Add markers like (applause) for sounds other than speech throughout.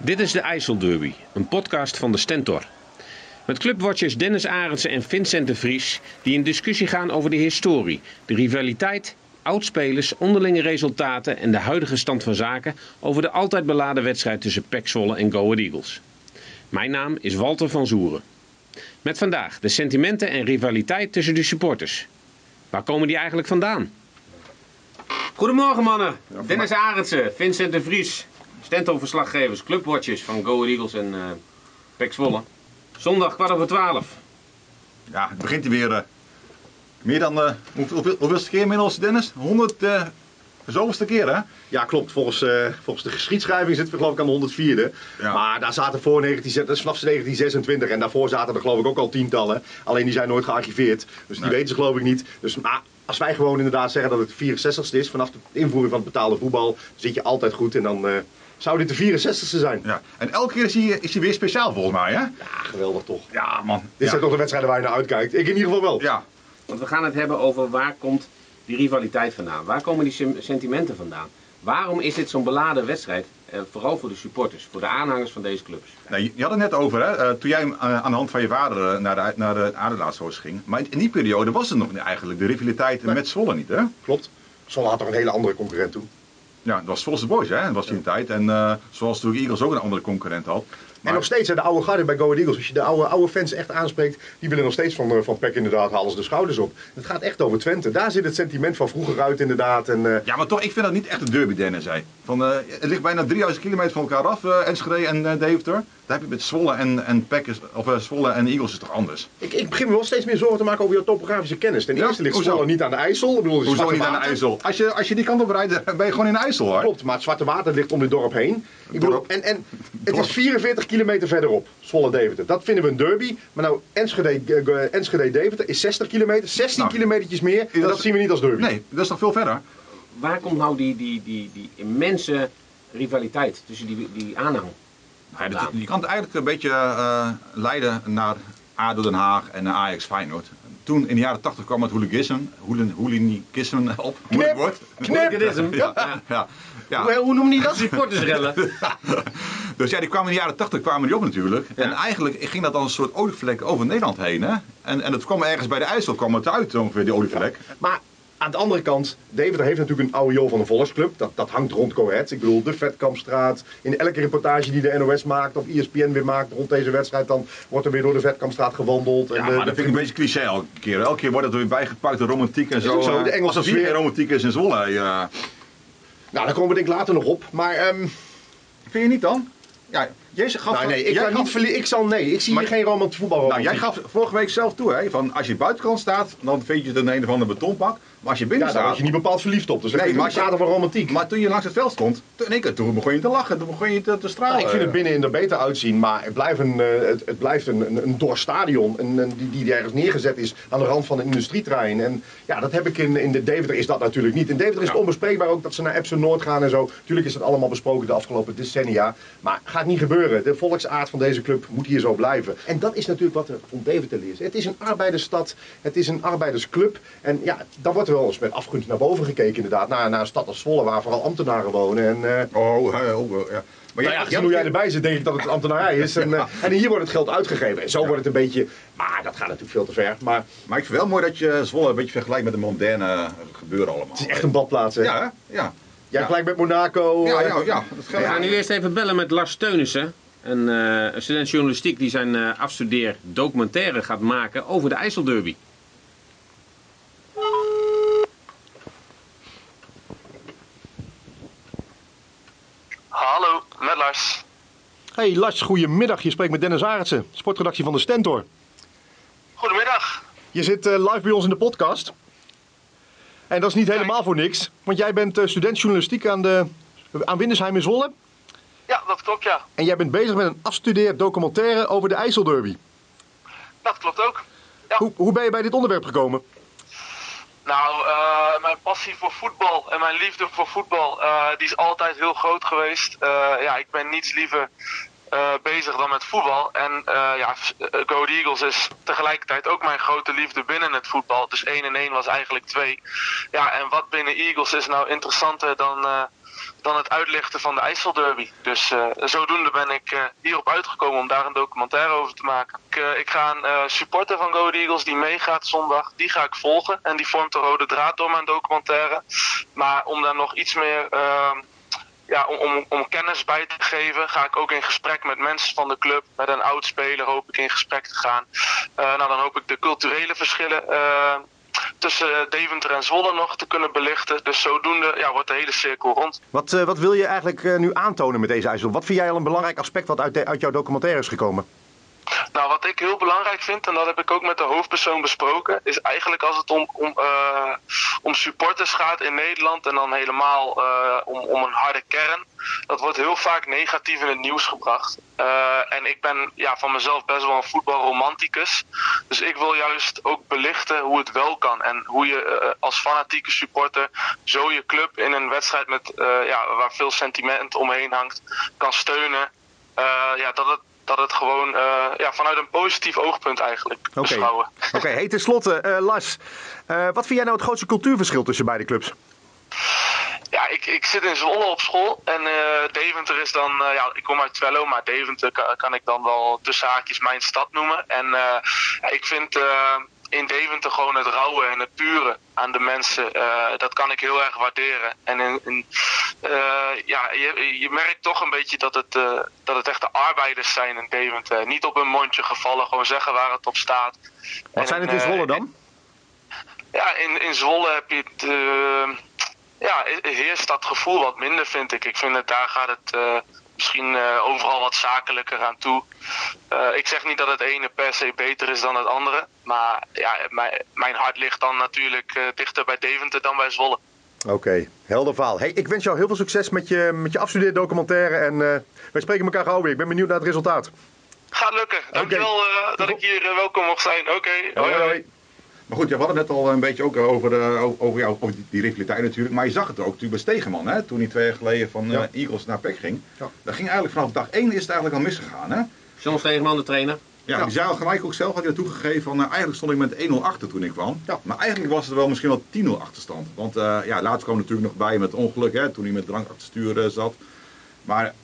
Dit is de IJsselderby, een podcast van de Stentor. Met clubwatchers Dennis Arendsen en Vincent de Vries die in discussie gaan over de historie, de rivaliteit, oudspelers, onderlinge resultaten en de huidige stand van zaken over de altijd beladen wedstrijd tussen PEC Zwolle en Go Ahead Eagles. Mijn naam is Walter van Zoeren. Met vandaag de sentimenten en rivaliteit tussen de supporters. Waar komen die eigenlijk vandaan? Goedemorgen mannen, Dennis Arendsen, Vincent de Vries, Stentor-verslaggevers, clubwatchers van Go Eagles en uh, PEC Zwolle. Zondag kwart over twaalf. Ja, het begint weer. eh, meer dan. eh hoeveel, hoeveel, hoeveelste keer inmiddels, Dennis? 100 eh zoveelste keer, hè? Ja, klopt. Volgens, eh, volgens de geschiedschrijving zitten we geloof ik aan de 104e. Ja. Maar daar zaten voor 19, dat is vanaf 1926 en daarvoor zaten er geloof ik ook al tientallen. Alleen die zijn nooit gearchiveerd. Dus die Nee. weten ze geloof ik niet. Dus maar als wij gewoon inderdaad zeggen dat het 64ste is vanaf de invoering van het betaalde voetbal, dan zit je altijd goed. En dan eh, zou dit de 64ste zijn. Ja. En elke keer is hij, is hij weer speciaal volgens mij, hè? Ja, geweldig toch. Ja, man. Dit ja. zijn toch de wedstrijden waar je naar uitkijkt. Ik in ieder geval wel. Ja. Want we gaan het hebben over waar komt die rivaliteit vandaan? Waar komen die sentimenten vandaan? Waarom is dit zo'n beladen wedstrijd? Eh, vooral voor de supporters, voor de aanhangers van deze clubs. Nee, je- je had het net over, hè? eh, toen jij eh, aan de hand van je vader naar de, naar de Adelaarshoos ging. Maar in, in die periode was het nog niet eigenlijk de rivaliteit met Zwolle niet, hè? Klopt. Zwolle had toch een hele andere concurrent toen. Ja, dat was Zwolse Boys, hè? Dat was die een tijd. En eh, zoals natuurlijk Eagles ook een andere concurrent had. En nog steeds, hè, de oude garde bij Go Eagles, als je de oude, oude fans echt aanspreekt, die willen nog steeds van, eh, van PEC inderdaad, halen ze de schouders op. Het gaat echt over Twente. Daar zit het sentiment van vroeger uit inderdaad. En, eh, Ja, maar toch, ik vind dat niet echt een derby, Dennis. Van, het ligt bijna 3000 kilometer van elkaar af, eh Enschede en Deventer. Daar heb je met Zwolle en, en Peck is- of eh, Zwolle en Eagles is toch anders? ik, ik begin me wel steeds meer zorgen te maken over jouw topografische kennis. Ten Ja? eerste ligt Hoezo? Zwolle niet aan de IJssel. Ik bedoel, Hoezo niet aan de. IJssel? Als je, als je die kant op rijdt, dan ben je gewoon in de IJssel hoor. Klopt, maar het Zwarte Water ligt om dit dorp heen. Ik bedoel, Dorp. en, en het Dorp. is 44 kilometer verderop, Zwolle-Deventer. Dat vinden we een derby. Maar nou, Enschede- eh, Enschede-Deventer is 60 kilometer, 16 Nou, kilometertjes meer. En dat dat zien we niet als derby. Nee, dat is toch veel verder? Waar komt nou die, die, die, die immense rivaliteit tussen die, die aanhang? Dat- je kan het eigenlijk een beetje eh, leiden naar ADO Den Haag en naar Ajax Feyenoord. Toen in de jaren 80 kwam het hooliganisme, hooligan- hooliganisme op. Moeilijk woord. Hooliganisme. Ja, ja, ja. Hoe, hoe noem je dat? (laughs) Supportersrellen. (laughs) Dus ja, die kwamen in de jaren 80 kwamen die op natuurlijk. En eigenlijk ging dat als een soort olievlek over Nederland heen. Hè? En, en het kwam ergens bij de IJssel kwam het uit ongeveer, die olievlek. Maar aan de andere kant, Deventer heeft natuurlijk een oude joh van een volksclub. Dat, dat hangt rond Coët. Ik bedoel, de Vetkampstraat. In elke reportage die de NOS maakt of ESPN weer maakt rond deze wedstrijd, dan wordt er weer door de Vetkampstraat gewandeld. En Ja, de- maar dat de- vind ik een beetje cliché elke keer. Elke keer wordt het er weer bijgepakt, de romantiek en zo. zo, de eh, Engelse sfeer. romantiek is in Zwolle. Ja. Nou, daar komen we denk ik later nog op. Maar ehm, Vind je niet dan? Ja, jij gaf... nou, nee, ik, kan gaf- niet ik zal nee, ik zie Maar- hier geen romantiek voetbal. Nou, jij gaf vorige week zelf toe, hè, van als je buitenkant staat, dan vind je het een een of ander betonpak. Maar als je binnen Ja, daar staat... was je niet bepaald verliefd op. Dus dan Nee, maar je- van romantiek. Maar toen je langs het veld stond, toen, in toen begon je te lachen, toen begon je te, te stralen. Nou, ik vind het binnenin er beter uitzien, maar het blijft een, eh, het, het blijft een, een, een dor stadion een, een- die, die ergens neergezet is aan de rand van een industrietrein. En ja, dat heb ik in, in de Deventer is dat natuurlijk niet. In Deventer is het onbespreekbaar ook dat ze naar Epsom Noord gaan en zo. Tuurlijk is dat allemaal besproken de afgelopen decennia, maar gaat niet gebeuren. De volksaard van deze club moet hier zo blijven. En dat is natuurlijk wat er om Deventer is. Het is een arbeidersstad, het is een arbeidersclub. En ja, dan wordt er wel eens met afgunst naar boven gekeken inderdaad. Naar, naar een stad als Zwolle waar vooral ambtenaren wonen. En, eh, Oh, oh, ja. Maar nou ja, gezien hoe jij erbij zit, denk ik dat het ambtenarij is. (laughs) En, eh, en hier wordt het geld uitgegeven. En zo wordt het een beetje. Maar dat gaat natuurlijk veel te ver. Maar Maar ik vind wel mooi dat je Zwolle een beetje vergelijkt met de moderne gebeuren allemaal. het is echt een badplaats. Hè? Ja, ja. Jij ja. gelijk met Monaco. Ja, eh, ja, ja. We gaan nu eerst even bellen met Lars Teunissen. Een, eh, een student journalistiek die zijn eh afstudeer documentaire gaat maken over de IJsselderby. Hallo, met Lars. Hey Lars, goedemiddag. Je spreekt met Dennis Arendsen, sportredactie van de Stentor. Goedemiddag. Je zit eh, live bij ons in de podcast. En dat is niet helemaal voor niks. Want jij bent eh, student journalistiek aan, de, aan Windesheim in Zwolle. Ja, dat klopt, ja. En jij bent bezig met een afstudeerd documentaire over de IJsselderby. Dat klopt ook. Ja. Hoe, hoe ben je bij dit onderwerp gekomen? Nou, uh, mijn passie voor voetbal en mijn liefde voor voetbal, uh, die is altijd heel groot geweest. Uh, ja, ik ben niets liever bezig dan met voetbal. En ja, Go Eagles is tegelijkertijd ook mijn grote liefde binnen het voetbal. Dus 1 en 1 was eigenlijk 2. Ja, en wat binnen Eagles is nou interessanter dan dan het uitlichten van de IJsselderby. Dus zodoende ben ik hierop uitgekomen om daar een documentaire over te maken. Ik, ik ga een supporter van Go Eagles die meegaat zondag, die ga ik volgen. En die vormt de rode draad door mijn documentaire. Maar om daar nog iets meer ehm, ja, om, om, om, kennis bij te geven, ga ik ook in gesprek met mensen van de club. Met een oud speler hoop ik in gesprek te gaan. nou, dan hoop ik de culturele verschillen tussen Deventer en Zwolle nog te kunnen belichten. Dus zodoende ja, wordt de hele cirkel rond. Wat, uh, wat wil je eigenlijk nu aantonen met deze IJssel? Wat vind jij al een belangrijk aspect wat uit, uit jouw documentaire is gekomen? Nou, wat ik heel belangrijk vind, en dat heb ik ook met de hoofdpersoon besproken, is eigenlijk als het om, om, uh, om supporters gaat in Nederland en dan helemaal uh, om, om een harde kern. Dat wordt heel vaak negatief in het nieuws gebracht. Uh, en ik ben ja, van mezelf best wel een voetbalromanticus. Dus ik wil juist ook belichten hoe het wel kan. En hoe je als fanatieke supporter zo je club in een wedstrijd met, ja, waar veel sentiment omheen hangt, kan steunen. ja, dat het dat het gewoon uh, ja, vanuit een positief oogpunt eigenlijk okay. beschouwen. Oké, okay. hey, (laughs) tenslotte, uh, Lars. Uh, wat vind jij nou het grootste cultuurverschil tussen beide clubs? Ja, ik, ik zit in Zwolle op school en Deventer is dan, ja, ik kom uit Twello, maar Deventer kan, kan, ik dan wel tussen haakjes mijn stad noemen. En ik vind in Deventer gewoon het rauwe en het pure aan de mensen. Uh, dat kan ik heel erg waarderen. En in, in, uh, ja, je, je merkt toch een beetje dat het, uh, dat het echt de arbeiders zijn in Deventer. Niet op hun mondje gevallen, gewoon zeggen waar het op staat. Wat en, zijn het in Zwolle dan? Ja, in, in Zwolle heb je het... ja, heerst dat gevoel wat minder, vind ik. Ik vind het, daar gaat het misschien wat zakelijker aan toe. Uh, ik zeg niet dat het ene per se beter is dan het andere. Maar ja, mijn, mijn hart ligt dan natuurlijk uh, dichter bij Deventer dan bij Zwolle. Oké, okay, helder verhaal. Hey, ik wens jou heel veel succes met je, met je afstudeerdocumentaire. En wij spreken elkaar gauw weer. Ik ben benieuwd naar het resultaat. Gaat lukken. Dankjewel okay. dat ik hier welkom mocht zijn. Oké, okay. hoi, hoi. hoi. Maar goed, je hadden net al een beetje ook over, uh, over, jou, over die, die, rivaliteit natuurlijk. Maar je zag het ook natuurlijk bij Stegeman, hè, toen hij twee jaar geleden van ja. uh, Eagles naar PEC ging. Ja. Dat ging eigenlijk vanaf dag één is het eigenlijk al misgegaan. Hè? John Stegeman, de trainer. Ja, die zei al gelijk ook zelf, had hij naartoe gegeven van, uh, eigenlijk stond ik met 1-0 achter toen ik kwam. Ja. Maar eigenlijk was het wel misschien wel 10-0 achterstand. Want ja, later kwam natuurlijk nog bij met ongeluk, hè, toen hij met drank achter stuur zat. Maar,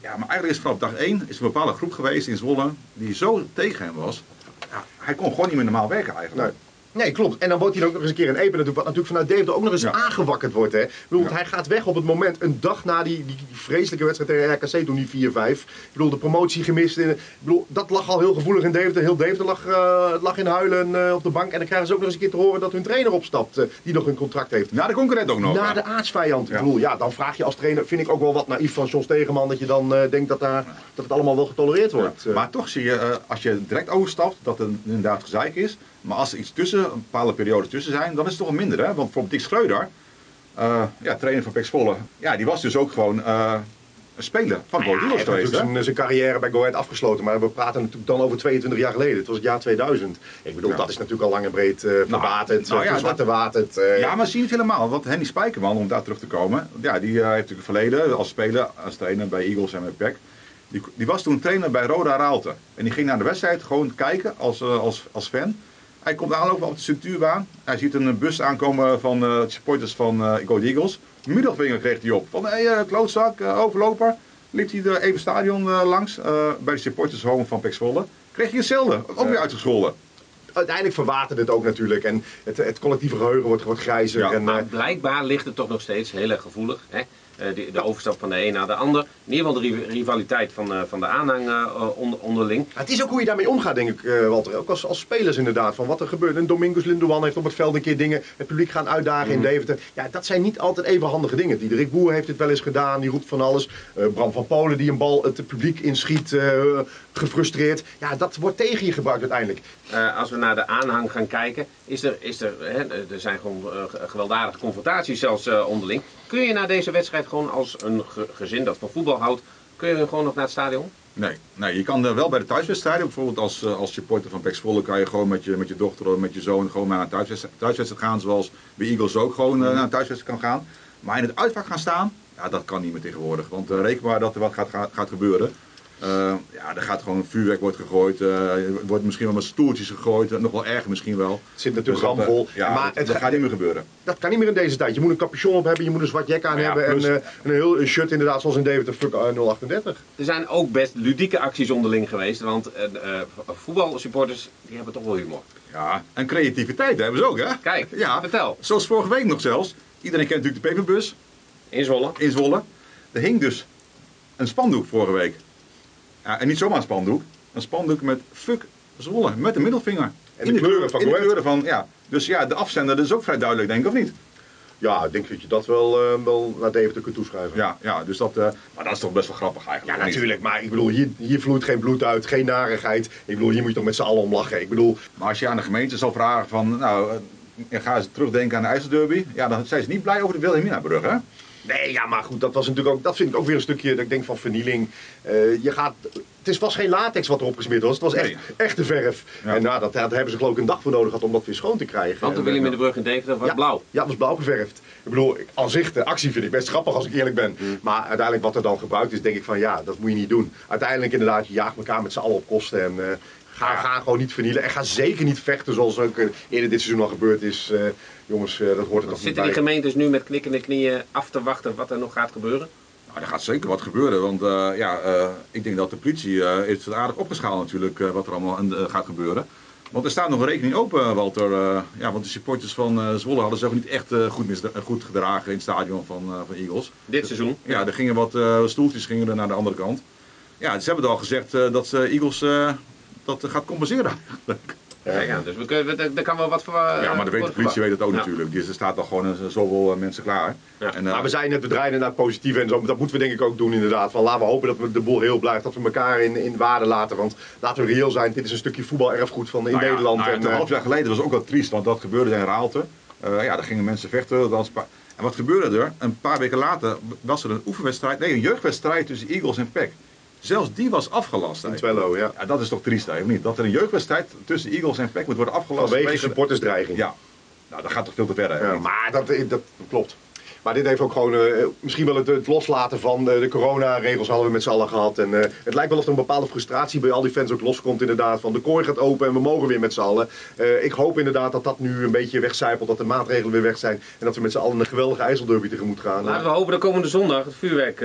ja, maar eigenlijk is vanaf dag 1 is een bepaalde groep geweest in Zwolle die zo tegen hem was. Ja, hij kon gewoon niet meer normaal werken eigenlijk. Nee. Nee, klopt. En dan wordt hij ook nog eens een keer een Epen natuurlijk, wat natuurlijk vanuit Deventer ook nog eens ja. aangewakkerd wordt. Hè. Bedoel, ja. Hij gaat weg op het moment, een dag na die, die, die vreselijke wedstrijd tegen RKC toen die 4-5. Ik bedoel, de promotie gemist. In, ik bedoel, dat lag al heel gevoelig in Deventer. Heel Deventer lag, uh, lag in huilen uh, op de bank. En dan krijgen ze ook nog eens een keer te horen dat hun trainer opstapt, uh, die nog een contract heeft. Na de concurrent ook nog. Na de aardsvijand. Ja. Ik bedoel, ja, dan vraag je als trainer, vind ik ook wel wat naïef van John Stegeman, dat je dan denkt dat, daar, dat het allemaal wel getolereerd wordt. Maar toch zie je, als je direct overstapt, dat het inderdaad gezeik is. Maar als er iets tussen, een bepaalde periode tussen zijn, dan is het toch een minder. Hè? Want bijvoorbeeld Dick Schreuder, uh, ja, trainer van Pek Zwolle, ja, die was dus ook gewoon uh, een speler van Go Eagles ja, geweest. Hij heeft zijn carrière bij Go Ahead afgesloten, maar we praten natuurlijk dan over 22 jaar geleden. Het was het jaar 2000. Ik bedoel, ja. dat is natuurlijk al lang en breed uh, verwaterd, nou, nou, ja. Uh, ja, maar zie je het helemaal. Want Henny Spijkerman, om daar terug te komen, ja, die heeft natuurlijk een verleden als speler, als trainer bij Eagles en bij Pek. Die, die, was toen trainer bij Roda Raalte. En die ging naar de wedstrijd gewoon kijken als, als, als fan. Hij komt aanlopen op de structuurbaan. Hij ziet een bus aankomen van uh, supporters van uh, Go Eagles. Middelvinger kreeg hij op. Van hé, hey, uh, klootzak, overloper. Liep hij er even stadion langs bij de supporters home van Pek Zwolle. Kreeg hij hetzelfde, ook weer uitgescholden uiteindelijk verwatert het ook natuurlijk. En het, het collectieve geheugen wordt, wordt grijzer. Ja, en, maar blijkbaar ligt het toch nog steeds heel erg gevoelig. Hè? Uh, de, de, overstap van de een naar de ander. In ieder geval de rivaliteit van, uh, van de aanhang uh, onder, onderling. het is ook hoe je daarmee omgaat, denk ik, Walter. Ook als, als spelers inderdaad. Van wat er gebeurt. En Domingos Lindoan heeft op het veld een keer dingen. Het publiek gaan uitdagen mm. in Deventer. Ja, dat zijn niet altijd even handige dingen. Diederik Boer heeft het wel eens gedaan. Die roept van alles. Bram van Polen die een bal het publiek inschiet. gefrustreerd. Ja, dat wordt tegen je gebruikt uiteindelijk. als we naar de aanhang gaan kijken. Is er, is er, hè, er zijn gewoon gewelddadige confrontaties zelfs onderling. Kun je naar deze wedstrijd gewoon als een ge gezin dat van voetbal houdt, kun je gewoon nog naar het stadion? Nee, nee, je kan er wel bij de thuiswedstrijden, bijvoorbeeld als, eh, als supporter van Pek Zwolle, kan je gewoon met je, met je dochter of met je zoon gewoon naar een thuiswedstrijd, thuiswedstrijd gaan, zoals bij Eagles ook gewoon uh, naar een thuiswedstrijd kan gaan. Maar in het uitvak gaan staan, ja, dat kan niet meer tegenwoordig, want uh, reken maar dat er wat gaat, gaat, gaat gebeuren. Uh, ja, er gaat gewoon vuurwerk wordt gegooid. Uh, er wordt misschien wel met stoeltjes gegooid. Uh, nog wel erg misschien wel. Het zit natuurlijk dus ramvol. Ja, maar het, dat gaat niet meer gebeuren. Dat kan niet meer in deze tijd. Je moet een capuchon op hebben, je moet een zwart jack aan ja, hebben. Plus... En een heel een shirt inderdaad zoals in Deventer Fuck 038. Er zijn ook best ludieke acties onderling geweest. Want voetbalsupporters die hebben toch wel humor. Ja, en creativiteit hebben ze ook hè. Kijk, ja, vertel. Zoals vorige week nog zelfs. Iedereen kent natuurlijk de peperbus. In Zwolle. In Zwolle. Er hing dus een spandoek vorige week. Ja, en niet zomaar een spandoek. Een spandoek met fuck Zwolle, met de middelvinger. En de, de kleuren van in de kleuren van, ja. Dus ja, de afzender is ook vrij duidelijk, denk ik, of niet? Ja, ik denk dat je dat wel, uh, wel naar Deventer kunt toeschrijven. Ja, ja dus dat, uh, maar dat is toch best wel grappig eigenlijk. Ja, natuurlijk. Maar ik bedoel, hier, hier vloeit geen bloed uit, geen narigheid. Ik bedoel, hier moet je toch met z'n allen om lachen. Ik bedoel... Maar als je aan de gemeente zal vragen van, nou, uh, ga eens terugdenken aan de IJsselderby. Ja, dan zijn ze niet blij over de Wilhelminabrug, hè? Nee, ja, maar goed, dat was natuurlijk ook, dat vind ik ook weer een stukje, dat ik denk van vernieling. Uh, je gaat, het was geen latex wat erop gesmeerd was, het was echt nee. echte verf. Ja. En nou, dat, daar hebben ze geloof ik een dag voor nodig gehad om dat weer schoon te krijgen. Want de Willem in de brug in Deventer was ja, blauw. Ja, het was blauw geverfd. Ik bedoel, aan zich, de actie vind ik best grappig als ik eerlijk ben. Mm. Maar uiteindelijk wat er dan gebruikt is, denk ik van ja, dat moet je niet doen. Uiteindelijk inderdaad, je jaagt elkaar met z'n allen op kosten en... Uh, Ga, ja. ga, gewoon niet vernielen. En ga zeker niet vechten zoals ook eerder dit seizoen al gebeurd is. Uh, jongens, uh, dat hoort er toch niet Zitten die gemeentes nu met knikkende knieën af te wachten wat er nog gaat gebeuren? Nou, er gaat zeker wat gebeuren. Want uh, ja, ik denk dat de politie heeft het aardig opgeschaald natuurlijk wat er allemaal gaat gebeuren. Want er staat nog een rekening open, Walter. ja, want de supporters van Zwolle hadden zich niet echt goed, goed gedragen in het stadion van, van Eagles. Dit seizoen? Ja, er gingen wat stoeltjes gingen er naar de andere kant. Ja, ze hebben al gezegd dat ze Eagles dat gaat compenseren. Ja, ja, dus we kunnen, daar kan wel wat voor. Uh, ja, maar de, weet, de politie weet het ook ja. natuurlijk. Dus er staat al gewoon een, zoveel uh, mensen klaar. Ja. En, uh, maar we zijn het bedrijf inderdaad positief en zo. Dat moeten we denk ik ook doen inderdaad. Van, laten we hopen dat we de boel heel blijft. Dat we elkaar in, in waarde laten. Want laten we reëel zijn. Dit is een stukje voetbalerfgoed van in nou Nederland. Nou en, een half jaar geleden was ook wel triest. Want dat gebeurde in Raalte. ja, daar gingen mensen vechten. Dat en wat gebeurde er? Een paar weken later was er een oefenwedstrijd. Nee, een jeugdwedstrijd tussen Eagles en PEC. Zelfs die was afgelast. In Twello, ja. ja. Dat is toch triest, of niet? Dat er een jeugdwedstrijd tussen Eagles en PEC moet worden afgelast. Vanwege supportersdreiging. Ja. Nou, dat gaat toch veel te ver, ja, Maar dat, dat, klopt. Maar dit heeft ook gewoon, uh, misschien wel het, het, loslaten van de, de coronaregels hadden we met z'n allen gehad. En uh, het lijkt wel of er een bepaalde frustratie bij al die fans ook loskomt inderdaad. Van de kooi gaat open en we mogen weer met z'n allen. Uh, ik hoop inderdaad dat dat nu een beetje wegcijpelt, dat de maatregelen weer weg zijn. En dat we met z'n allen een geweldige IJsselderby tegemoet gaan. Laten we hopen dat komende zondag het vuurwerk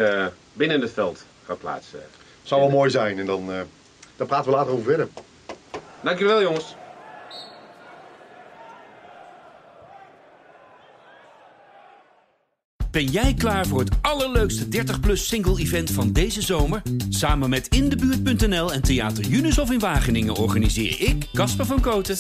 binnen het veld gaat plaatsen. Zou wel mooi zijn en dan, uh, daar praten we later over verder. Dankjewel jongens. Ben jij klaar voor het allerleukste 30-plus single-event van deze zomer? Samen met Indebuurt.nl en Theater Junushof in Wageningen organiseer ik, Casper van Koten,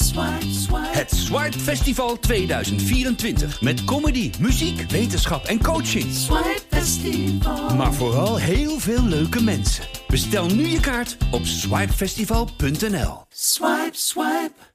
het Swipe Festival 2024. Met comedy, muziek, wetenschap en coaching. Swipe Festival. Maar vooral heel veel leuke mensen. Bestel nu je kaart op swipefestival.nl. Swipe, swipe.